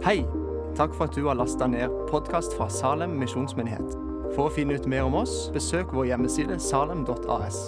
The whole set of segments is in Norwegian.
Hei! Takk for at du har lasta ned podkast fra Salem misjonsmyndighet. For å finne ut mer om oss, besøk vår hjemmeside salem.as.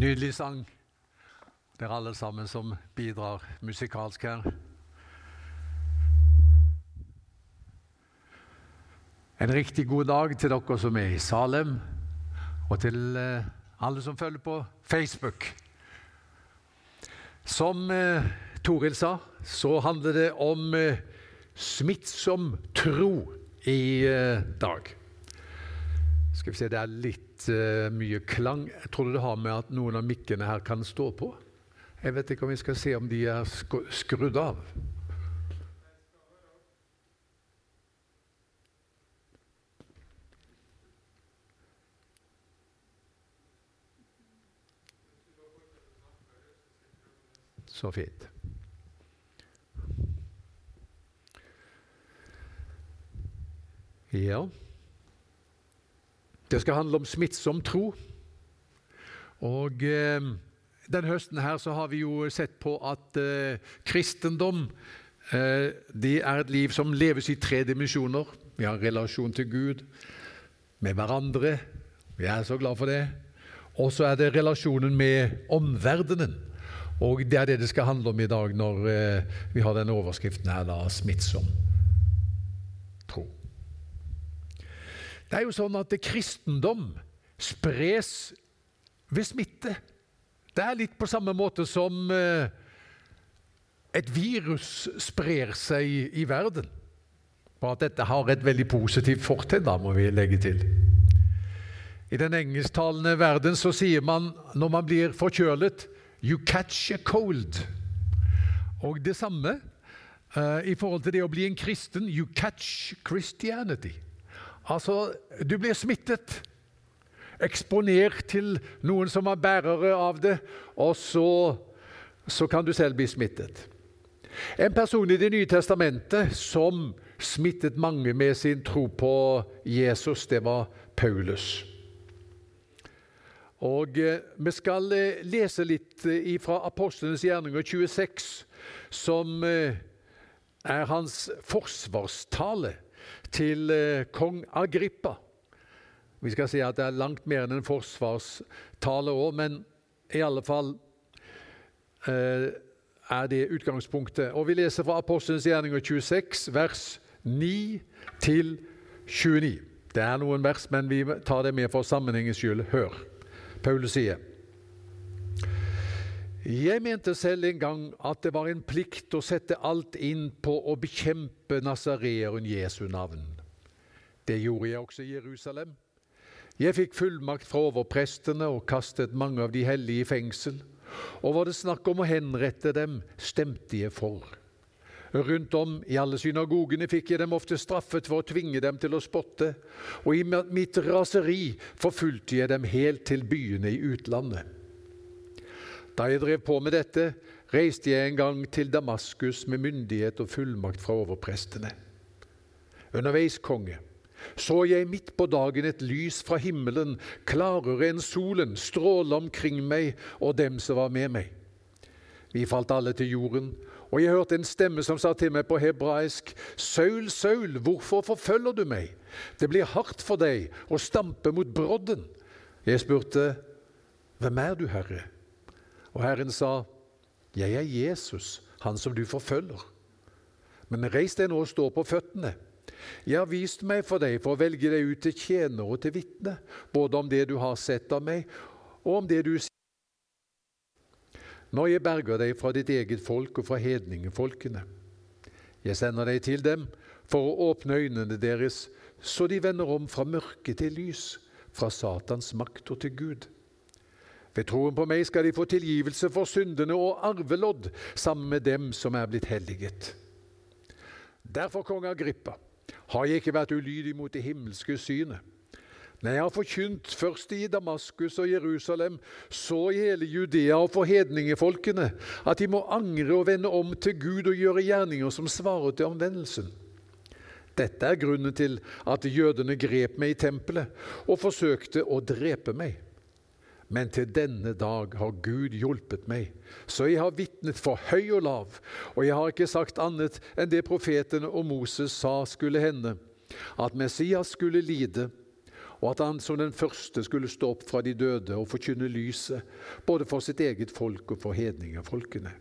Nydelig sang. Det er alle sammen som bidrar musikalsk her. En riktig god dag til dere som er i Salem, og til eh, alle som følger på Facebook. Som eh, Toril sa, så handler det om eh, smittsom tro i dag. Skal vi se, Det er litt eh, mye klang. Tror det har med at noen av mikkene her kan stå på. Jeg vet ikke om vi skal se om de er sk skrudd av. Så fint. Ja Det skal handle om smittsom tro. Og eh, denne høsten her så har vi jo sett på at eh, kristendom eh, det er et liv som leves i tre dimensjoner. Vi har relasjon til Gud, med hverandre. Vi er så glad for det. Og så er det relasjonen med omverdenen. Og det er det det skal handle om i dag når eh, vi har denne overskriften her, da, 'smittsom tro'. Det er jo sånn at kristendom spres ved smitte. Det er litt på samme måte som eh, et virus sprer seg i, verden. Bare at dette har et veldig positivt fortegn, da, må vi legge til. I den engelsktalende verden så sier man når man blir forkjølet You catch a cold. Og det samme uh, i forhold til det å bli en kristen. You catch Christianity. Altså, du blir smittet. Eksponert til noen som er bærere av det, og så, så kan du selv bli smittet. En person i Det nye testamentet som smittet mange med sin tro på Jesus, det var Paulus. Og eh, Vi skal eh, lese litt eh, fra Apostlenes gjerninger 26, som er hans forsvarstale til kong Agrippa. Vi skal si at det er langt mer enn en forsvarstale òg, men i alle fall er det utgangspunktet. Og Vi leser fra Apostelens gjerninger 26, vers 9 til 29. Det er noen vers, men vi tar det med for sammenhengens skyld. Hør. Paulus sier jeg mente selv en gang at det var en plikt å sette alt inn på å bekjempe nasareeren Jesu navn. Det gjorde jeg også i Jerusalem. Jeg fikk fullmakt fra overprestene og kastet mange av de hellige i fengsel. Og var det snakk om å henrette dem, stemte jeg for. Rundt om i alle synagogene fikk jeg dem ofte straffet for å tvinge dem til å spotte, og i mitt raseri forfulgte jeg dem helt til byene i utlandet. Da jeg drev på med dette, reiste jeg en gang til Damaskus med myndighet og fullmakt fra overprestene. Underveis, konge, så jeg midt på dagen et lys fra himmelen, klarere enn solen, stråle omkring meg og dem som var med meg. Vi falt alle til jorden og jeg hørte en stemme som sa til meg på hebraisk, Saul, Saul, hvorfor forfølger du meg? Det blir hardt for deg å stampe mot brodden. Jeg spurte, Hvem er du, Herre? Og Herren sa, Jeg er Jesus, han som du forfølger. Men reis deg nå og stå på føttene. Jeg har vist meg for deg for å velge deg ut til tjener og til vitne, både om det du har sett av meg, og om det du sier når jeg berger deg fra ditt eget folk og fra hedningefolkene. Jeg sender deg til dem for å åpne øynene deres, så de vender om fra mørke til lys, fra Satans makt og til Gud. Ved troen på meg skal de få tilgivelse for syndene og arvelodd sammen med dem som er blitt helliget. Derfor, konge Agrippa, har jeg ikke vært ulydig mot det himmelske synet. Når jeg har forkynt først i Damaskus og Jerusalem, så i hele Judea og for hedningefolkene, at de må angre og vende om til Gud og gjøre gjerninger som svarer til omvendelsen. Dette er grunnen til at jødene grep meg i tempelet og forsøkte å drepe meg. Men til denne dag har Gud hjulpet meg, så jeg har vitnet for høy og lav, og jeg har ikke sagt annet enn det profetene og Moses sa skulle hende, at Messias skulle lide og at han som den første skulle stå opp fra de døde og forkynne lyset, både for sitt eget folk og for hedningefolkene.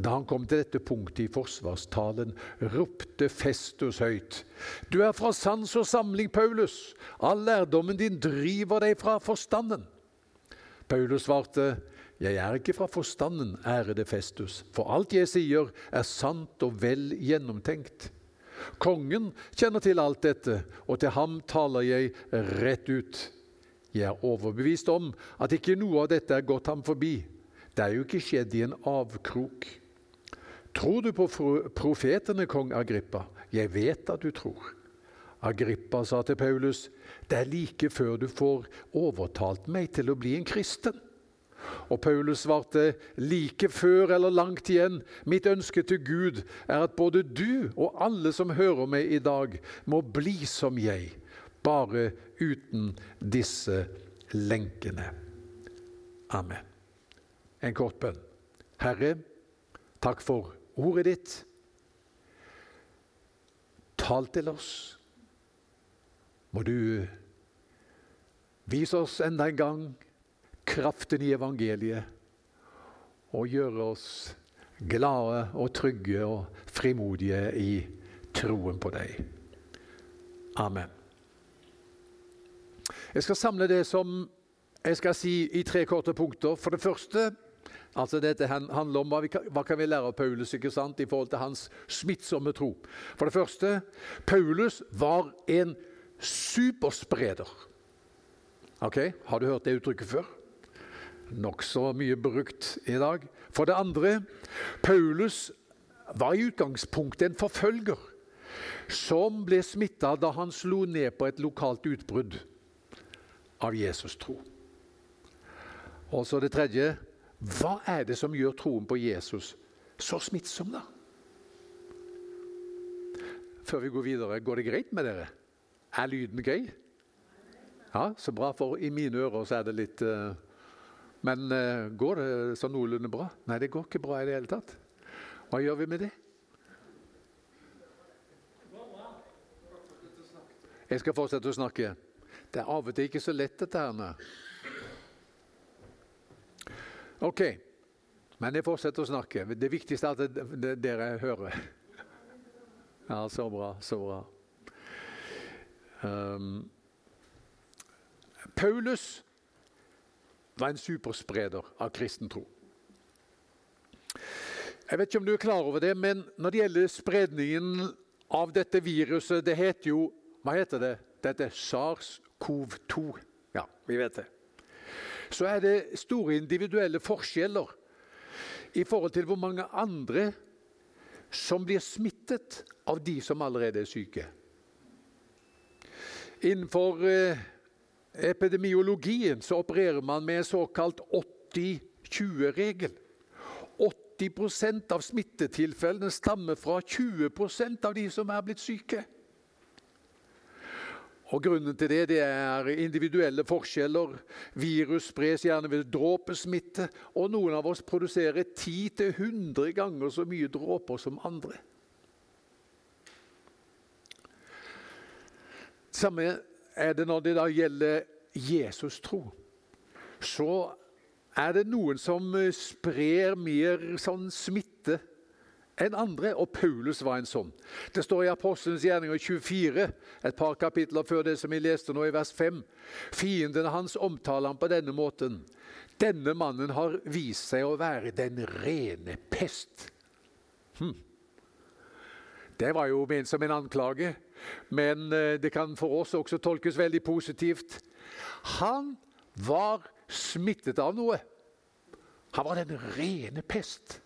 Da han kom til dette punktet i forsvarstalen, ropte Festus høyt. Du er fra sans og samling, Paulus. All lærdommen din driver deg fra forstanden. Paulus svarte, Jeg er ikke fra forstanden, ærede Festus, for alt jeg sier, er sant og vel gjennomtenkt. Kongen kjenner til alt dette, og til ham taler jeg rett ut. Jeg er overbevist om at ikke noe av dette er gått ham forbi. Det er jo ikke skjedd i en avkrok. Tror du på profetene, kong Agrippa? Jeg vet at du tror. Agrippa sa til Paulus, det er like før du får overtalt meg til å bli en kristen. Og Paulus svarte, like før eller langt igjen, mitt ønske til Gud er at både du og alle som hører meg i dag, må bli som jeg, bare uten disse lenkene. Amen. En kort bønn. Herre, takk for ordet ditt. Tal til oss. Må du vise oss enda en gang kraften i evangeliet og gjøre oss glade og trygge og frimodige i troen på deg. Amen. Jeg skal samle det som jeg skal si i tre korte punkter. For det første Altså Dette handler om hva, vi hva kan vi lære av Paulus ikke sant, i forhold til hans smittsomme tro. For det første Paulus var en superspreder. Ok, Har du hørt det uttrykket før? Nokså mye brukt i dag. For det andre Paulus var i utgangspunktet en forfølger som ble smitta da han slo ned på et lokalt utbrudd av Jesus tro. Og så det tredje hva er det som gjør troen på Jesus så smittsom, da? Før vi går videre, går det greit med dere? Er lyden grei? Ja, så bra, for i mine ører så er det litt uh, Men uh, går det sånn noenlunde bra? Nei, det går ikke bra i det hele tatt. Hva gjør vi med det? Jeg skal fortsette å snakke. Det er av og til ikke så lett, dette her. Ok, men jeg fortsetter å snakke. Det viktigste er at dere hører. Ja, så bra, så bra. Um, Paulus var en superspreder av kristen tro. Jeg vet ikke om du er klar over det, men når det gjelder spredningen av dette viruset Det heter jo Hva heter det? Dette er SARS-CoV-2. Ja, vi vet det så er det store individuelle forskjeller i forhold til hvor mange andre som blir smittet av de som allerede er syke. Innenfor eh, epidemiologien så opererer man med en såkalt 80-20-regel. 80% av smittetilfellene stammer fra 20% av de som er blitt syke. Og Grunnen til det, det er individuelle forskjeller. Virus spres gjerne ved dråpesmitte, og noen av oss produserer 10-100 ganger så mye dråper som andre. Samme er det når det da gjelder Jesus-tro. Så er det noen som sprer mer sånn smitte enn andre, og Paulus var en sånn. Det står i Apostelens gjerninger 24, et par kapitler før det som vi leste nå i vers 5. Fiendene hans omtaler ham på denne måten. Denne mannen har vist seg å være den rene pest. Hm. Det var jo ment som en anklage, men eh, det kan for oss også tolkes veldig positivt. Han var smittet av noe. Han var den rene pest.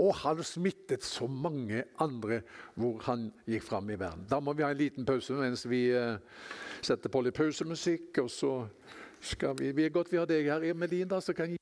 Og han smittet så mange andre hvor han gikk fram i verden. Da må vi ha en liten pause mens vi uh, setter på litt pausemusikk. Og så skal vi Vi er godt vi har deg her, Emelin, da, så kan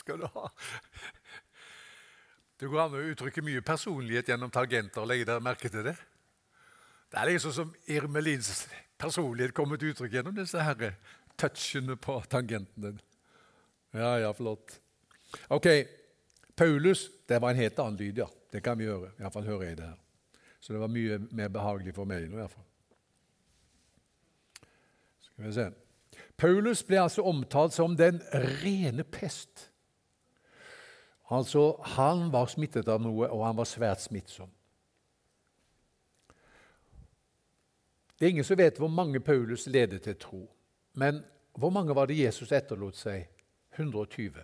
skal du ha. Det går an å uttrykke mye personlighet gjennom tangenter. Legger dere merke til det? Det er liksom som Irmelins personlighet kommer til uttrykk gjennom disse her touchene på tangentene. Ja, ja, flott. Ok, Paulus det var en helt annen lyd, ja. Det kan vi gjøre. Iallfall hører jeg det her. Så det var mye mer behagelig for meg nå, iallfall. Skal vi se. Paulus ble altså omtalt som den rene pest. Altså, Han var smittet av noe, og han var svært smittsom. Det er ingen som vet hvor mange Paulus ledet til tro. Men hvor mange var det Jesus etterlot seg? 120.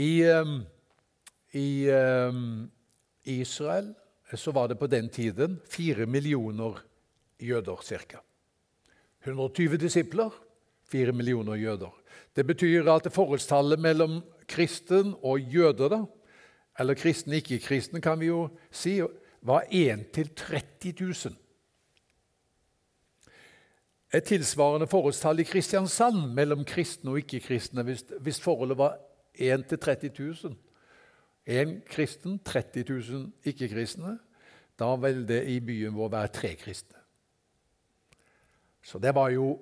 I, um, i um, Israel så var det på den tiden fire millioner jøder ca. 120 disipler, fire millioner jøder. Det betyr at forholdstallet mellom kristen og jøder, da, eller kristen ikke-kristen, kan vi jo si, var 1 til 30 000. Et tilsvarende forholdstall i Kristiansand mellom kristne og ikke-kristne hvis, hvis, forholdet var 1 til 30 000. Én kristen, 30 000 ikke-kristne. Da vil det i byen vår være tre kristne. Så det var jo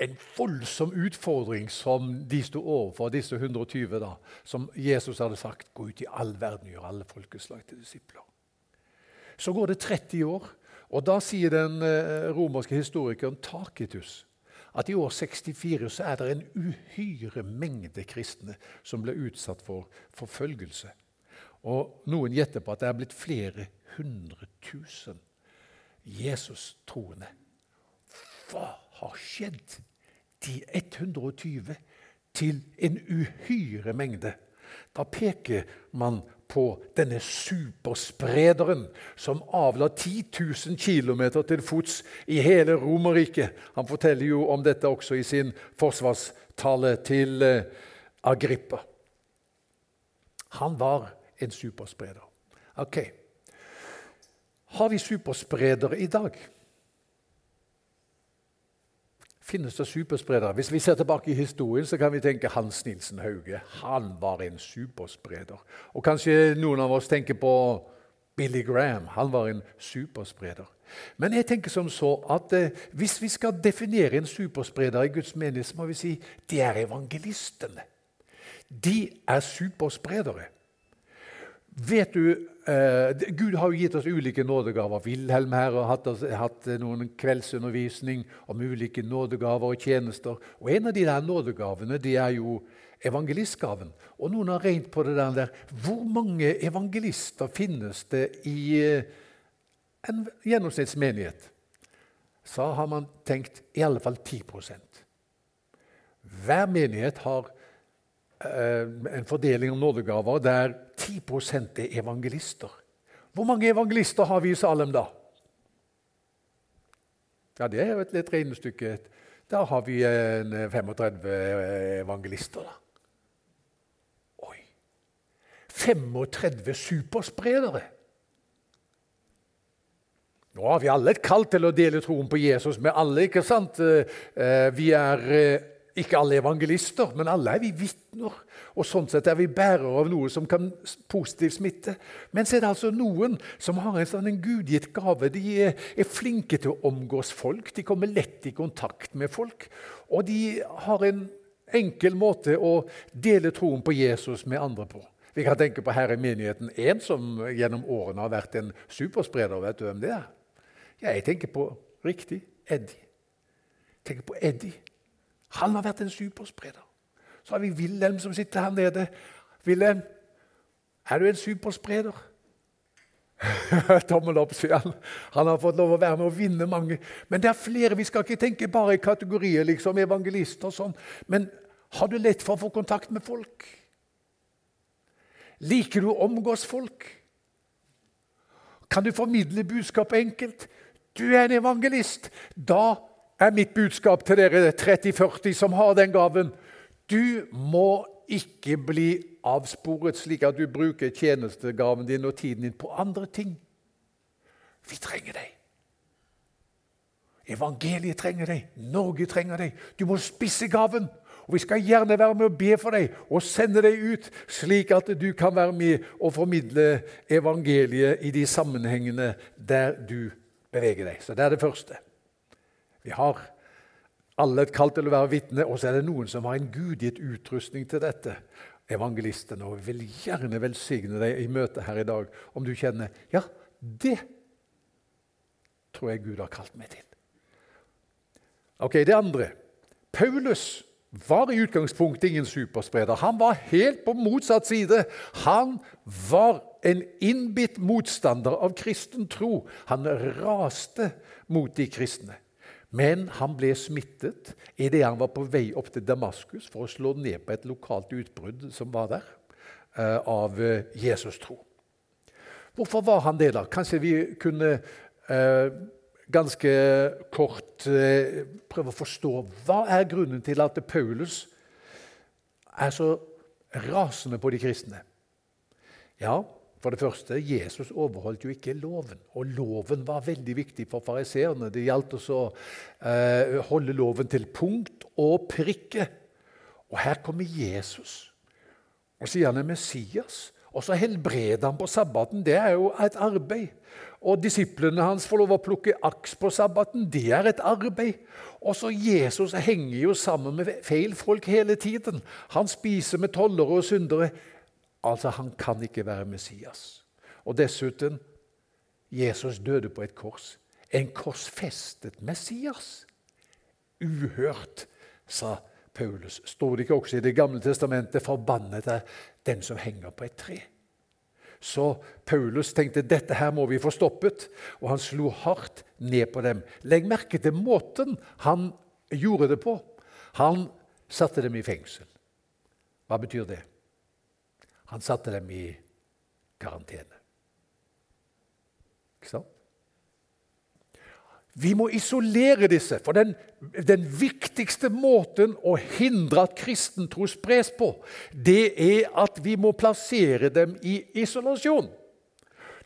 en voldsom utfordring som de sto overfor, disse 120, da, som Jesus hadde sagt gå ut i all verden og gjøre alle folkeslag til disipler. Så går det 30 år, og da sier den eh, romerske historikeren Takitus at i år 64 så er det en uhyre mengde kristne som ble utsatt for forfølgelse. Og Noen gjetter på at det er blitt flere hundre tusen Jesus-troende. Hva har skjedd? De 120 til en uhyre mengde. Da peker man på denne supersprederen som avla 10 000 km til fots i hele Romerriket. Han forteller jo om dette også i sin forsvarstale til eh, Agrippa. Han var en superspreder. Ok. Har vi superspredere i dag? Finnes det superspredere. Hvis vi ser tilbake i historien, så kan vi tenke Hans Nilsen Hauge. Han var en superspreder. Og kanskje noen av oss tenker på Billy Graham. Han var en superspreder. Men jeg tenker som så at eh, hvis vi skal definere en superspreder i Guds menighet, så må vi si det er evangelistene. De er superspredere. Vet du, eh, Gud har jo gitt oss ulike nådegaver. Wilhelm her har hatt, hatt, noen kveldsundervisning om ulike nådegaver og tjenester. Og En av de der nådegavene det er jo evangelistgaven. Og noen har regnet på det der. Hvor mange evangelister finnes det i eh, en gjennomsnittsmenighet? Så har man tenkt i alle fall 10% Hver menighet har Eh, en fordeling av nådegaver der 10 er evangelister. Hvor mange evangelister har vi i Salem, da? Ja, Det er jo et litt regnestykke. Der har vi 35 eh, evangelister. da. Oi! 35 superspredere! Nå har vi alle et kall til å dele troen på Jesus med alle. ikke sant? Eh, vi er ikke alle evangelister, men alle er vi vitner. Og sånn sett er vi bærere av noe som kan positivt smitte. Men så er det altså noen som har en sånn gudgitt gave. De er, er, flinke til å omgås folk. De kommer lett i kontakt med folk. Og de har en enkel måte å dele troen på Jesus med andre på. Vi kan tenke på her i menigheten én som gjennom årene har vært en superspreder. Vet du hvem det er? Jeg tenker på riktig Eddie. Jeg tenker på Eddie. Han har vært en superspreder. Så har vi Wilhelm som sitter her nede. Wilhelm, er du en superspreder? Tommel opp, sier han. Han har fått lov å være med og vinne mange. Men det er flere. Vi skal ikke tenke bare i kategorier, liksom evangelister og sånn. Men har du lett for å få kontakt med folk? Liker du å omgås folk? Kan du formidle budskapet enkelt? Du er en evangelist. Da er mitt budskap til dere 30-40 som har den gaven. Du må ikke bli avsporet slik at du bruker tjenestegaven din og tiden din på andre ting. Vi trenger deg. Evangeliet trenger deg. Norge trenger deg. Du må spisse gaven Og Vi skal gjerne være med å be for deg og sende deg ut, slik at du kan være med og formidle evangeliet i de sammenhengene der du beveger deg. Så det er det første. Vi har alle er kalt til å være vitne, og så er det noen som har en gudgitt utrustning til dette. Evangelistene. Og vil gjerne velsigne deg i møtet her i dag om du kjenner ja, det tror jeg Gud har kalt meg til. Ok, Det andre. Paulus var i utgangspunktet ingen superspreder. Han var helt på motsatt side. Han var en innbitt motstander av kristen tro. Han raste mot de kristne. Men han ble smittet idet han var på vei opp til Damaskus for å slå ned på et lokalt utbrudd som var der, eh, av eh, Jesus-tro. Hvorfor var han det, da? Kanskje vi kunne eh, ganske kort prøve å forstå hva er grunnen til at Paulus er så rasende på de kristne. Ja, for det første, Jesus overholdt jo ikke loven. Og loven var veldig viktig for fariseerne. Det gjaldt å eh, holde loven til punkt og prikke. Og her kommer Jesus og sier han er Messias. Og så helbreder han på sabbaten. Det er jo et arbeid. Og disiplene hans får lov å plukke aks på sabbaten. Det er et arbeid. Og så Jesus henger jo sammen med feil folk hele tiden. Han spiser med tollere og syndere. Altså, han kan ikke være Messias. Og dessuten Jesus døde på et kors. En korsfestet Messias. Uhørt, sa Paulus. Står det ikke også i Det gamle testamentet 'forbannet er den som henger på et tre'? Så Paulus tenkte dette her må vi få stoppet, og han slo hardt ned på dem. Legg merke til måten han gjorde det på. Han satte dem i fengsel. Hva betyr det? Han satte dem i karantene. Ikke sant? Vi må isolere disse, for den, den, viktigste måten å hindre at kristen tro spres på, det er at vi må plassere dem i isolasjon.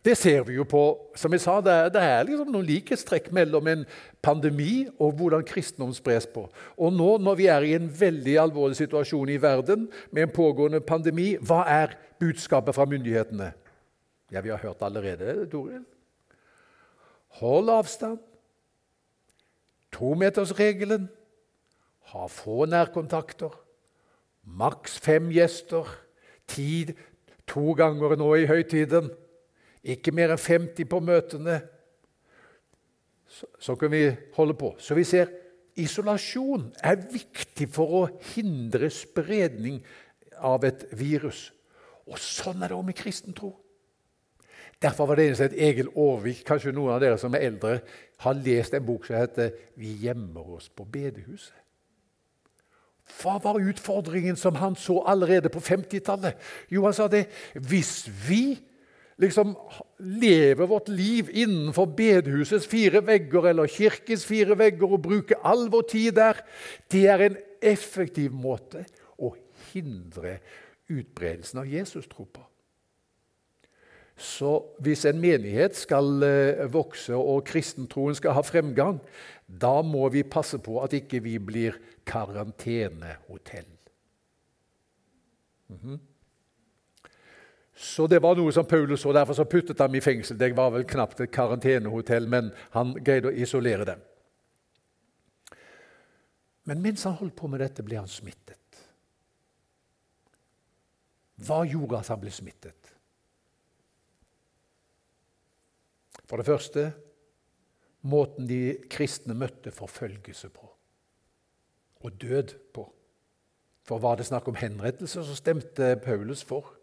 Det ser vi jo på. Som jeg sa, Det er, det er liksom noen likhetstrekk mellom en pandemi og hvordan kristendom spres på. Og nå når vi er i en veldig alvorlig situasjon i verden med en pågående pandemi, hva er budskapet fra myndighetene? Ja, Vi har hørt allerede, Toril. Hold avstand. Tometersregelen. Ha få nærkontakter. Maks fem gjester. Tid to ganger nå i høytiden. Ikke mer enn 50 på møtene. Så, så kan vi holde på. Så vi ser isolasjon er viktig for å hindre spredning av et virus. Og sånn er det òg med kristen tro. Derfor var det et Egil Aarvik, kanskje noen av dere som er eldre, har lest en bok som heter 'Vi gjemmer oss på bedehuset'. Hva var utfordringen som han så allerede på 50-tallet? Jo, han sa det hvis vi liksom leve vårt liv innenfor bedehusets fire vegger eller kirkens fire vegger og bruke all vår tid der, det er en effektiv måte å hindre utbredelsen av Jesus-tro på. Så hvis en menighet skal eh, vokse og kristentroen skal ha fremgang, da må vi passe på at ikke vi blir karantenehotell. Mm -hmm. Så det var noe som Paulus så, derfor så puttet han i fengsel. Det var vel knapt et karantenehotell, men han greide å isolere dem. Men mens han holdt på med dette, ble han smittet. Hva gjorde at han ble smittet? For det første måten de kristne møtte forfølgelse på og død på. For var det snakk om henrettelse, så stemte Paulus for.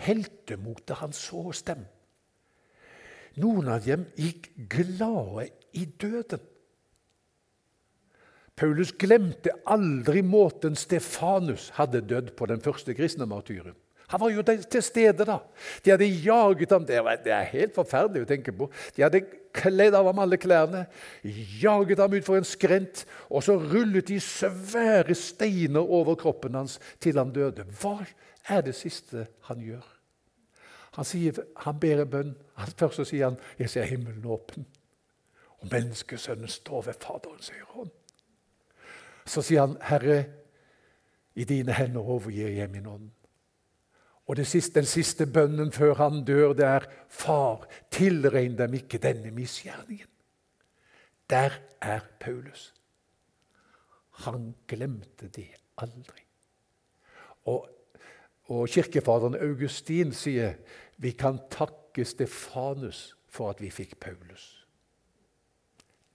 Heltemotet han så hos dem. Noen av dem gikk glade i døden. Paulus glemte aldri måten Stefanus hadde dødd på, den første kristne martyren. Han var jo til stede da. De hadde jaget ham. Det, er helt forferdelig å tenke på. De hadde kledd av ham alle klærne, jaget ham utfor en skrent, og så rullet de svære steiner over kroppen hans til han døde. Hva er det siste han gjør? Han, sier, han ber en bønn. Først så sier han 'Jeg ser himmelen åpen', og menneskesønnen står ved Faderens høyre hånd. Så sier han, 'Herre, I dine hender overgir jeg min ånd. Og siste, Den siste bønnen før han dør, det er Far, tilregn dem ikke denne misgjerningen. Der er Paulus. Han glemte det aldri. Og, og kirkefaderen Augustin sier vi kan takke Stefanus for at vi fikk Paulus.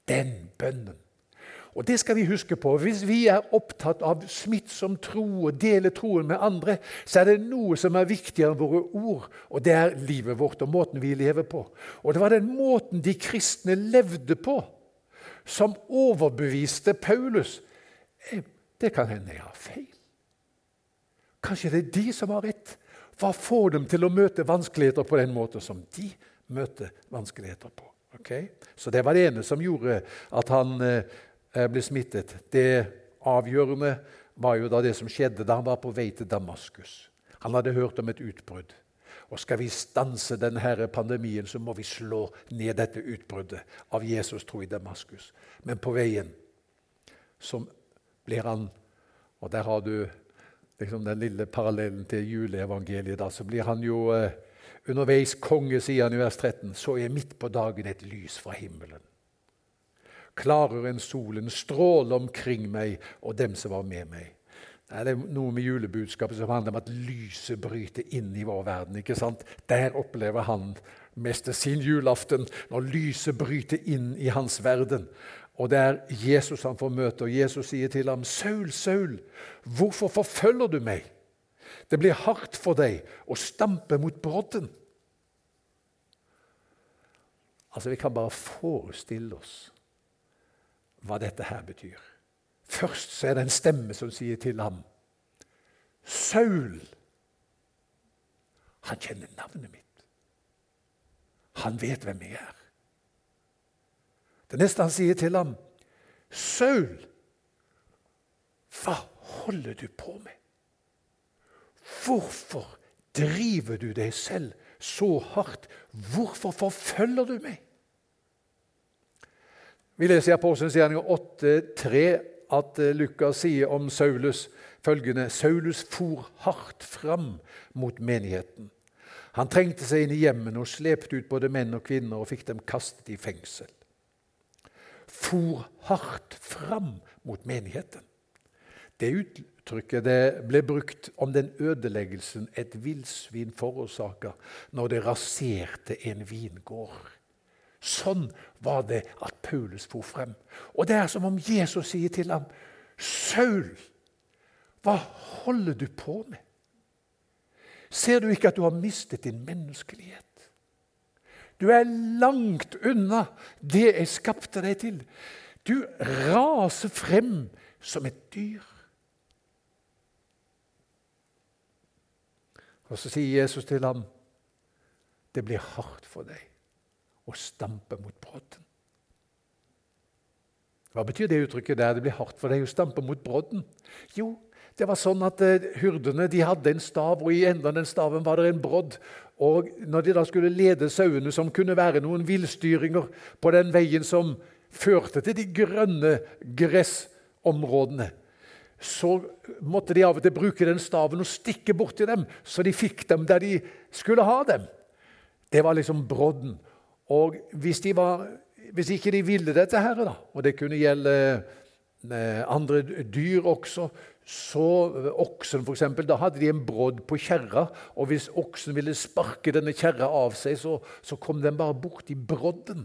Den bønnen og Det skal vi huske på. Hvis vi er opptatt av smittsom tro og deler troen med andre, så er det noe som er viktigere enn våre ord, og det er livet vårt og måten vi lever på. Og Det var den måten de kristne levde på, som overbeviste Paulus. Eh, det kan hende jeg har feil. Kanskje det er de som har rett. Hva får dem til å møte vanskeligheter på den måten som de møter vanskeligheter på? Okay? Så det var det ene som gjorde at han eh, Eh, ble smittet. Det avgjørende var jo da det som skjedde da han var på vei til Damaskus. Han hadde hørt om et utbrudd. Og skal vi stanse denne pandemien, så må vi slå ned dette utbruddet av Jesus tro i Damaskus. Men på veien så blir han Og der har du liksom den lille parallellen til juleevangeliet. da, Så blir han jo eh, underveis konge, sier han i vers 13. Så er midt på dagen et lys fra himmelen klarere enn solen, stråler omkring meg og dem som var med meg. Det er noe med julebudskapet som handler om at lyset bryter inn i vår verden. ikke sant? Der opplever han mest sin julaften, når lyset bryter inn i hans verden. Og det er Jesus han får møte, og Jesus sier til ham, 'Saul, Saul, hvorfor forfølger du meg?' 'Det blir hardt for deg å stampe mot brodden.' Altså, Vi kan bare forestille oss hva dette her betyr. Først så er det en stemme som sier til ham Saul. Han kjenner navnet mitt. Han vet hvem jeg er. Det neste han sier til ham, Saul, hva holder du på med? Hvorfor driver du deg selv så hardt? Hvorfor forfølger du meg? Vi leser i Apostelens gjerninger 8,3 at eh, Lukas sier om Saulus følgende Saulus for hardt fram mot menigheten. Han trengte seg inn i hjemmene og slepte ut både menn og kvinner og fikk dem kastet i fengsel. For hardt fram mot menigheten. Det uttrykket det ble brukt om den ødeleggelsen et villsvin forårsaker når det raserte en vingård. Sånn var det at Paulus for frem. Og det er som om Jesus sier til ham, 'Saul, hva holder du på med?' Ser du ikke at du har mistet din menneskelighet? Du er langt unna det jeg skapte deg til. Du raser frem som et dyr. Og så sier Jesus til ham, 'Det blir hardt for deg' å stampe mot brodden. Hva betyr det uttrykket der? Det blir hardt for deg å stampe mot brodden. Jo, det var sånn at Hyrdene de hadde en stav, og i enden av den staven var det en brodd. Og Når de da skulle lede sauene, som kunne være noen villstyringer på den veien som førte til de grønne gressområdene, så måtte de av og til bruke den staven og stikke borti dem, så de fikk dem der de skulle ha dem. Det var liksom brodden. Og hvis, de var, hvis ikke de ville dette her, da, og det kunne gjelde eh, andre dyr også så Oksen, for eksempel, da hadde de en brodd på kjerra. Og hvis oksen ville sparke denne kjerra av seg, så, så kom den bare borti brodden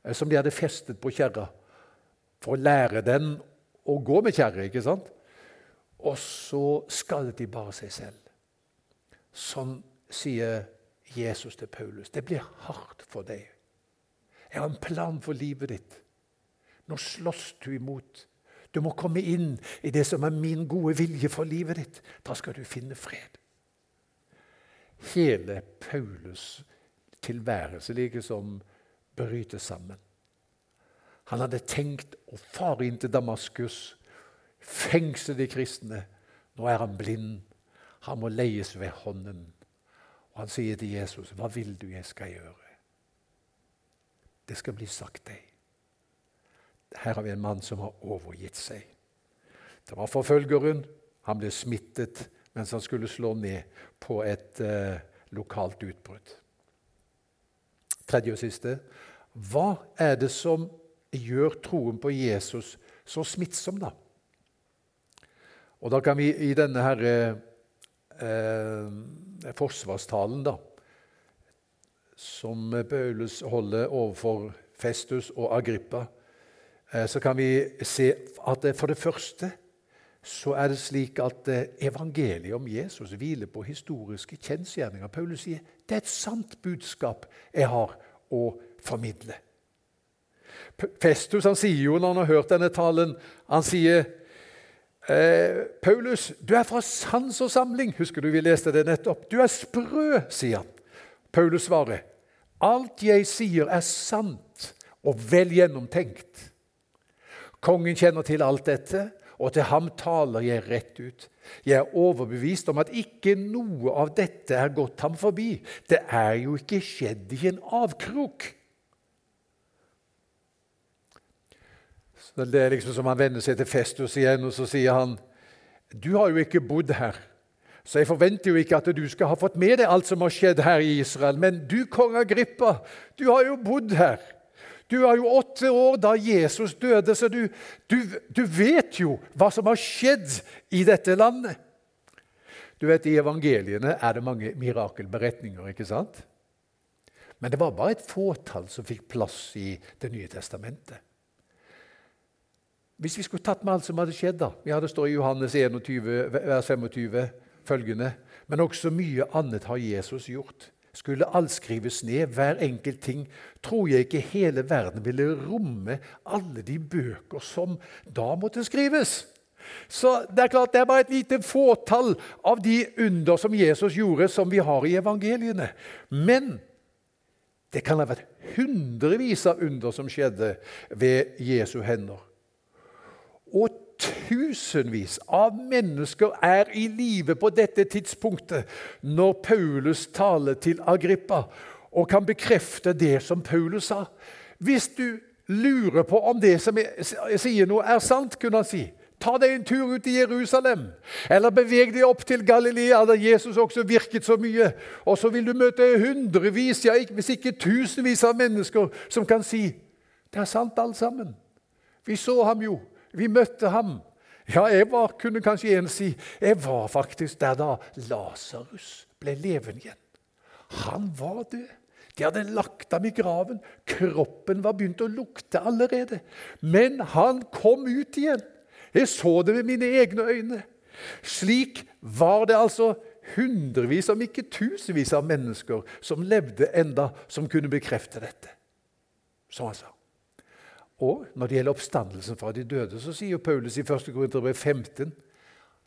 eh, som de hadde festet på kjerra, for å lære den å gå med kjerre. ikke sant? Og så skadet de bare seg selv. Sånn sier Jesus til Paulus. Det blir hardt for deg. Jeg har en plan for livet ditt. Nå slåss du imot. Du må komme inn i det som er min gode vilje for livet ditt. Da skal du finne fred. Hele Paulus' tilværelse liksom bryter sammen. Han hadde tenkt å fare inn til Damaskus, fengsle de kristne. Nå er han blind. Han må leies ved hånden. Og Han sier til Jesus, 'Hva vil du jeg skal gjøre?' Det skal bli sagt deg. Her har vi en mann som har overgitt seg. Det var forfølgeren, Han ble smittet mens han skulle slå ned på et eh, lokalt utbrudd. Tredje og siste hva er det som gjør troen på Jesus så smittsom, da? Og da kan vi i denne her, eh, forsvarstalen, da, som Paulus holder overfor Festus og Agrippa, eh, så kan vi se at for det første så er det slik at eh, evangeliet om Jesus hviler på historiske kjensgjerninger. Paulus sier det er et sant budskap jeg har å formidle. Festus han sier jo når han har hørt denne talen Han sier eh, Paulus, du er fra sans og samling. Husker du vi leste det nettopp? Du er sprø, sier han. Paulus svarer, alt jeg sier, er sant og vel gjennomtenkt. Kongen kjenner til alt dette, og til ham taler jeg rett ut. Jeg er overbevist om at ikke noe av dette er gått ham forbi. Det er jo ikke skjedd i en avkrok. Så det er liksom som Han vender seg til Festus igjen, og så sier han Du har jo ikke bodd her, så jeg forventer jo ikke at du skal ha fått med deg alt som har skjedd her i Israel. Men du, kong Agrippa, du har jo bodd her. Du er jo åtte år da Jesus døde, så du, du, du vet jo hva som har skjedd i dette landet. Du vet, I evangeliene er det mange mirakelberetninger, ikke sant? Men det var bare et fåtall som fikk plass i Det nye testamentet. Hvis vi skulle tatt med alt som hadde skjedd da, Vi hadde stått i Johannes 21, vers 25 følgende Men også mye annet har Jesus gjort. Skulle alt skrives ned, hver enkelt ting, tror jeg ikke hele verden ville romme alle de bøker som da måtte skrives. Så Det er klart det er bare et lite fåtall av de under som Jesus gjorde, som vi har i evangeliene. Men det kan ha vært hundrevis av under som skjedde ved Jesu hender. Og tusenvis av mennesker er i live på dette tidspunktet når Paulus taler til Agrippa og kan bekrefte det som Paulus sa. Hvis du lurer på om det som jeg sier nå, er sant, kunne han si. Ta deg en tur ut i Jerusalem, eller beveg deg opp til Galilea, der Jesus også virket så mye. Og så vil du møte hundrevis, ja, hvis ikke tusenvis av mennesker som kan si det er sant, alt sammen. Vi så ham jo. Vi møtte ham. Ja, jeg var, kunne kanskje en si, jeg var faktisk der da Lasarus ble levende igjen. Han var det. De hadde lagt ham i graven. Kroppen var begynt å lukte allerede. Men han kom ut igjen. Jeg så det med mine egne øyne. Slik var det altså hundrevis, om ikke tusenvis av mennesker som levde enda, som kunne bekrefte dette. Som han sa. Og når det gjelder oppstandelsen fra de døde, så sier Paulus i 1. Korinterbrev 15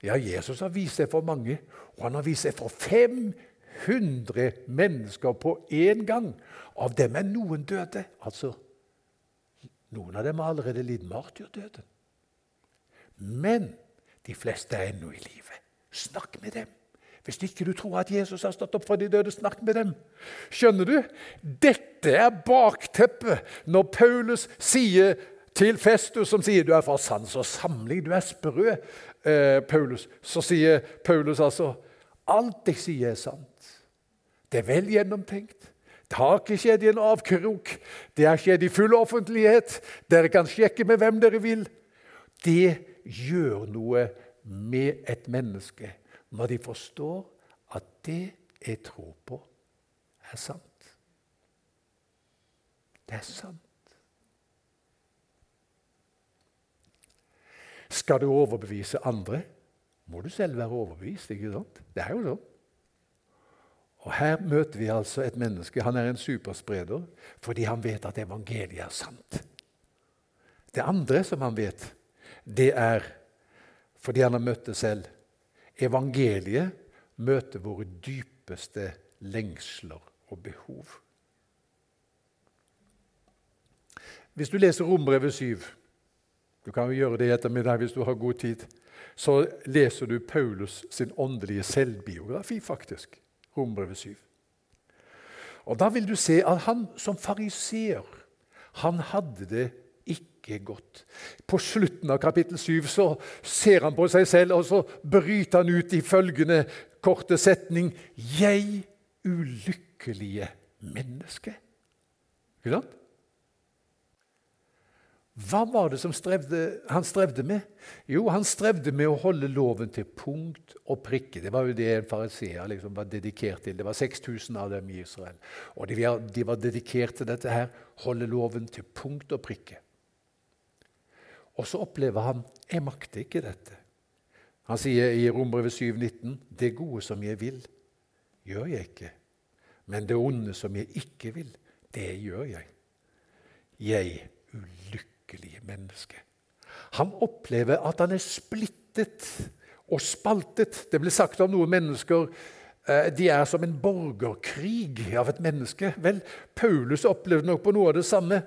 ja, Jesus har vist seg for mange, og han har vist seg for 500 mennesker på én gang. Av dem er noen døde. Altså, Noen av dem har allerede lidd martyrdøden. Men de fleste er ennå i live. Snakk med dem. Hvis ikke du tror at Jesus har stått opp fra de døde, snakk med dem. Skjønner du? Dette er bakteppet når Paulus sier til Festus, som sier du er fra sans og samling, du er sprø, eh, Paulus, så sier Paulus altså alt jeg sier, er sant. Det er vel gjennomtenkt. Det har ikke skjedd i en avkrok. Det har skjedd i full offentlighet. Dere kan sjekke med hvem dere vil. Det gjør noe med et menneske når de forstår at det jeg tror på, er sant. Det er sant. Skal du overbevise andre, må du selv være overbevist. ikke sant? Det er jo sånn. Og Her møter vi altså et menneske. Han er en superspreder fordi han vet at evangeliet er sant. Det andre som han vet, det er fordi han har møtt det selv. Evangeliet møter våre dypeste lengsler og behov. Hvis du leser Rombrevet 7 Du kan jo gjøre det i ettermiddag hvis du har god tid. Så leser du Paulus sin åndelige selvbiografi, faktisk. Rombrevet 7. Og Da vil du se at han som fariseer han hadde det ikke godt. På slutten av kapittel 7 så ser han på seg selv, og så bryter han ut i følgende korte setning Jeg ulykkelige menneske. Ikke sant? Hva var det strevde, han strevde med? Jo, han strevde med å holde loven til punkt og prikke. Det var jo det en fariseer liksom var dedikert til. Det var 6000 av dem i Israel. Og de var, de var dedikert til dette her. Holde loven til punkt og prikke. Og så opplever han jeg makter ikke dette. Han sier i Rombrevet 7,19.: Det gode som jeg vil, gjør jeg ikke. Men det onde som jeg ikke vil, det gjør jeg. Jeg ulykkelige menneske. Han opplever at han er splittet og spaltet. Det ble sagt om noen mennesker eh, de er som en borgerkrig av et menneske. Vel, Paulus opplevde nok på noe av det samme.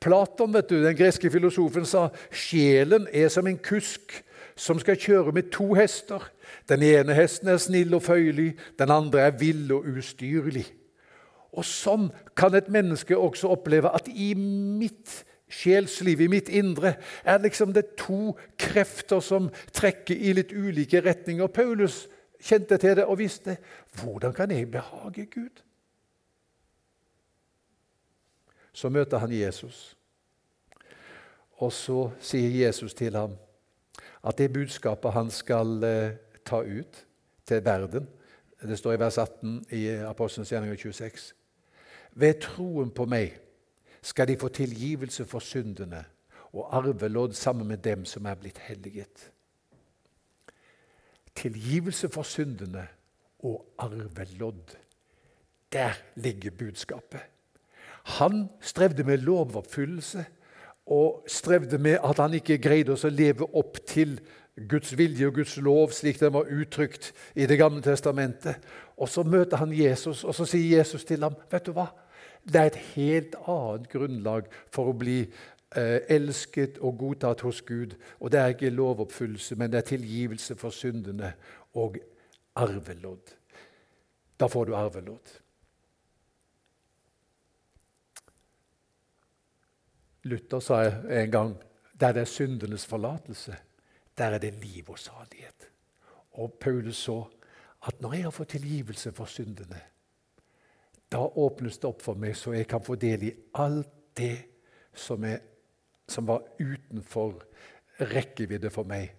Platon, vet du, den greske filosofen, sa sjelen er som en kusk som skal kjøre med to hester. Den ene hesten er snill og føyelig, den andre er vill og ustyrlig. Og Sånn kan et menneske også oppleve at i mitt sjelsliv, i mitt indre, er liksom det to krefter som trekker i litt ulike retninger. Paulus kjente til det og visste hvordan kan jeg behage Gud? Så møter han Jesus, og så sier Jesus til ham at det budskapet han skal eh, ta ut til verden Det står i vers 18 i Apostelens gjerninger 26. Ved troen på meg skal de få tilgivelse for syndene og arvelodd sammen med dem som er blitt helliget. Tilgivelse for syndene og arvelodd. Der ligger budskapet. Han strevde med lovoppfyllelse og strevde med at han ikke greide å leve opp til Guds vilje og Guds lov slik den var uttrykt i Det gamle testamentet. Og Så møter han Jesus, og så sier Jesus til ham, 'Vet du hva? Det er et helt annet grunnlag for å bli eh, elsket og godtatt hos Gud. Og det er ikke lovoppfyllelse, men det er tilgivelse for syndene og arvelodd. Da får du arvelodd. Luther sa en gang der det er syndenes forlatelse, der er det liv og salighet. Og Paulus så at når jeg har fått tilgivelse for syndene, da åpnes det opp for meg, så jeg kan få del i alt det som, jeg, som var utenfor rekkevidde for meg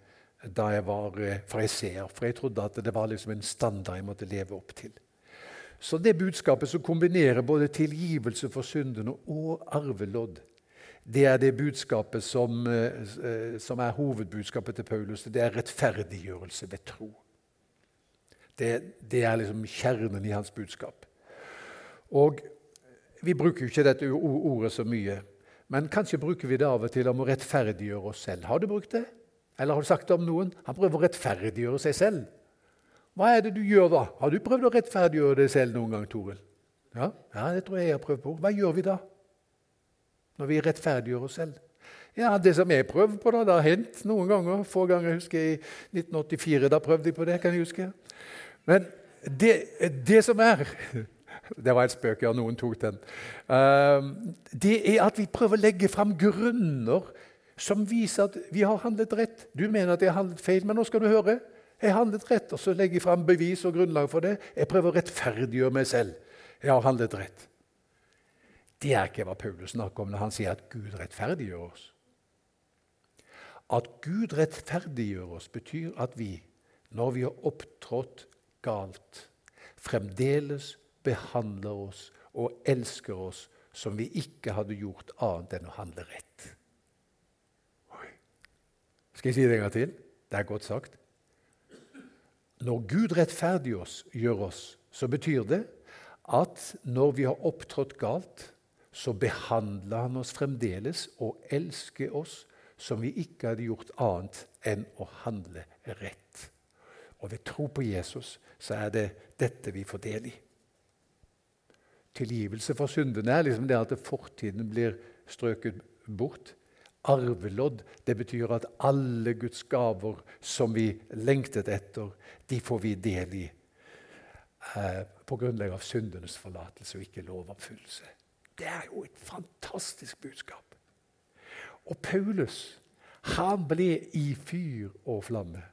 da jeg var eh, fariseer. For jeg trodde at det var liksom en standard jeg måtte leve opp til. Så det budskapet som kombinerer både tilgivelse for syndene og arvelodd, det er det budskapet som, eh, som, er hovedbudskapet til Paulus. Det er rettferdiggjørelse ved tro. Det, det er liksom kjernen i hans budskap. Og Vi bruker jo ikke dette ordet så mye, men kanskje bruker vi det av og til om å rettferdiggjøre oss selv. Har du brukt det? Eller har du sagt det om noen? Han prøver å rettferdiggjøre seg selv. Hva er det du gjør da? Har du prøvd å rettferdiggjøre deg selv noen gang, Toril? Ja, ja, det tror jeg jeg har prøvd på. Hva gjør vi da? Når vi rettferdiggjør oss selv? Ja, Det som jeg prøver på, da, det har hendt noen ganger. Få ganger husker jeg i 1984. Da prøvde jeg på det. kan jeg huske. Men det, det som er det var et spøk, ja. Noen tok den. Ehm, det er at vi prøver å legge fram grunner som viser at vi har handlet rett. Du mener at jeg har handlet feil, men nå skal du høre. Jeg har handlet rett, og så legger jeg fram bevis og grunnlag for det. Jeg prøver å rettferdiggjøre meg selv. Jeg har handlet rett. Det er ikke hva Paulus snakker om når han sier at Gud rettferdiggjør oss. At Gud rettferdiggjør oss, betyr at vi, når vi har opptrådt galt, fremdeles behandler oss og elsker oss som vi ikke hadde gjort annet enn å handle rett. Oi. Skal jeg si det en gang til? Det er godt sagt. Når Gud rettferdiggjør oss, gjør oss, så betyr det at når vi har opptrådt galt, så behandler han oss fremdeles og elsker oss som vi ikke hadde gjort annet enn å handle rett. Og ved tro på Jesus så er det dette vi får del i. Tilgivelse for syndene er liksom det at fortiden blir strøket bort. Arvelodd det betyr at alle Guds gaver som vi lengtet etter, de får vi del i eh, på grunnlag av syndenes forlatelse og ikke lovoppfyllelse. Det er jo et fantastisk budskap. Og Paulus, han ble i fyr og flamme.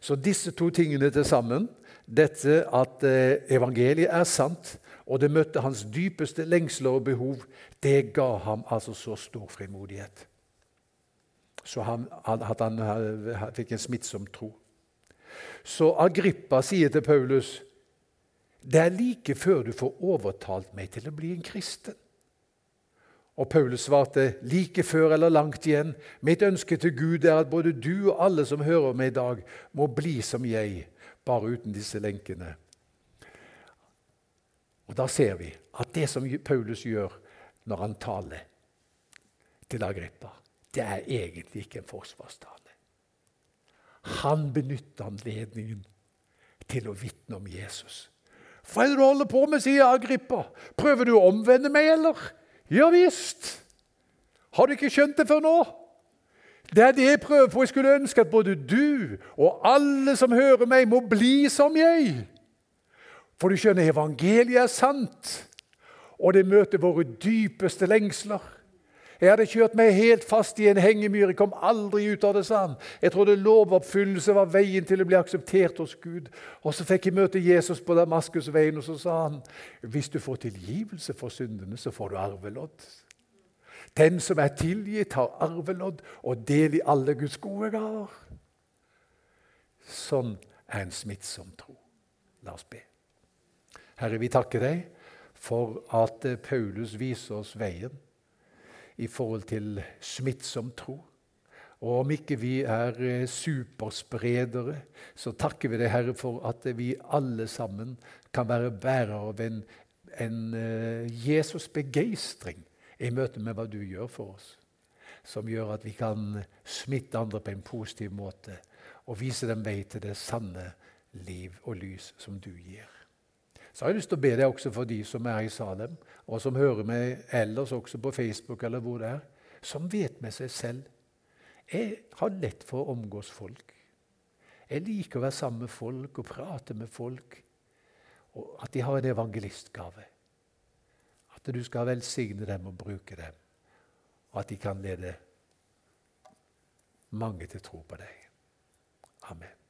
Så disse to tingene til sammen, dette at eh, evangeliet er sant, og det møtte hans dypeste lengsler og behov, det ga ham altså så stor frimodighet. Så han, at han, han fikk en smittsom tro. Så Agrippa sier til Paulus det er like før du får overtalt meg til å bli en kristen. Og Paulus svarte, like før eller langt igjen, mitt ønske til Gud er at både du og alle som hører meg i dag, må bli som jeg, bare uten disse lenkene. Og Da ser vi at det som Paulus gjør når han taler til Agrippa, det er egentlig ikke en forsvarstale. Han benytter anledningen til å vitne om Jesus. Hva er det du holder på med, sier Agrippa. Prøver du å omvende meg, eller? Ja visst. Har du ikke skjønt det før nå? Det er det jeg prøver på. Jeg skulle ønske at både du og alle som hører meg, må bli som jeg. For du skjønner, evangeliet er sant, og det møter våre dypeste lengsler. Jeg hadde kjørt meg helt fast i en hengemyr. Jeg kom aldri ut av det, sa han. Jeg trodde lovoppfyllelse var veien til å bli akseptert hos Gud. Og så fikk jeg møte Jesus på Damaskusveien, og så sa han hvis du får tilgivelse for syndene, så får du arvelodd. Den som er tilgitt, har arvelodd og del i alle Guds gode gaver. Sånn er en smittsom tro. La oss be. Herre, vi takker deg for at Paulus viser oss veien i forhold til smittsom tro. Og om ikke vi er eh, superspredere, så takker vi deg, Herre, for at vi alle sammen kan være bærere av en, en uh, Jesus-begeistring i møte med hva du gjør for oss. Som gjør at vi kan smitte andre på en positiv måte og vise dem vei til det sanne liv og lys som du gir. Så har jeg lyst til å be deg også for de som er i Salem, og som hører meg ellers også på Facebook eller hvor det er, som vet med seg selv Jeg har lett for å omgås folk. Jeg liker å være sammen med folk og prate med folk. Og at de har en evangelistgave. At du skal velsigne dem og bruke dem. Og at de kan lede mange til tro på deg. Amen.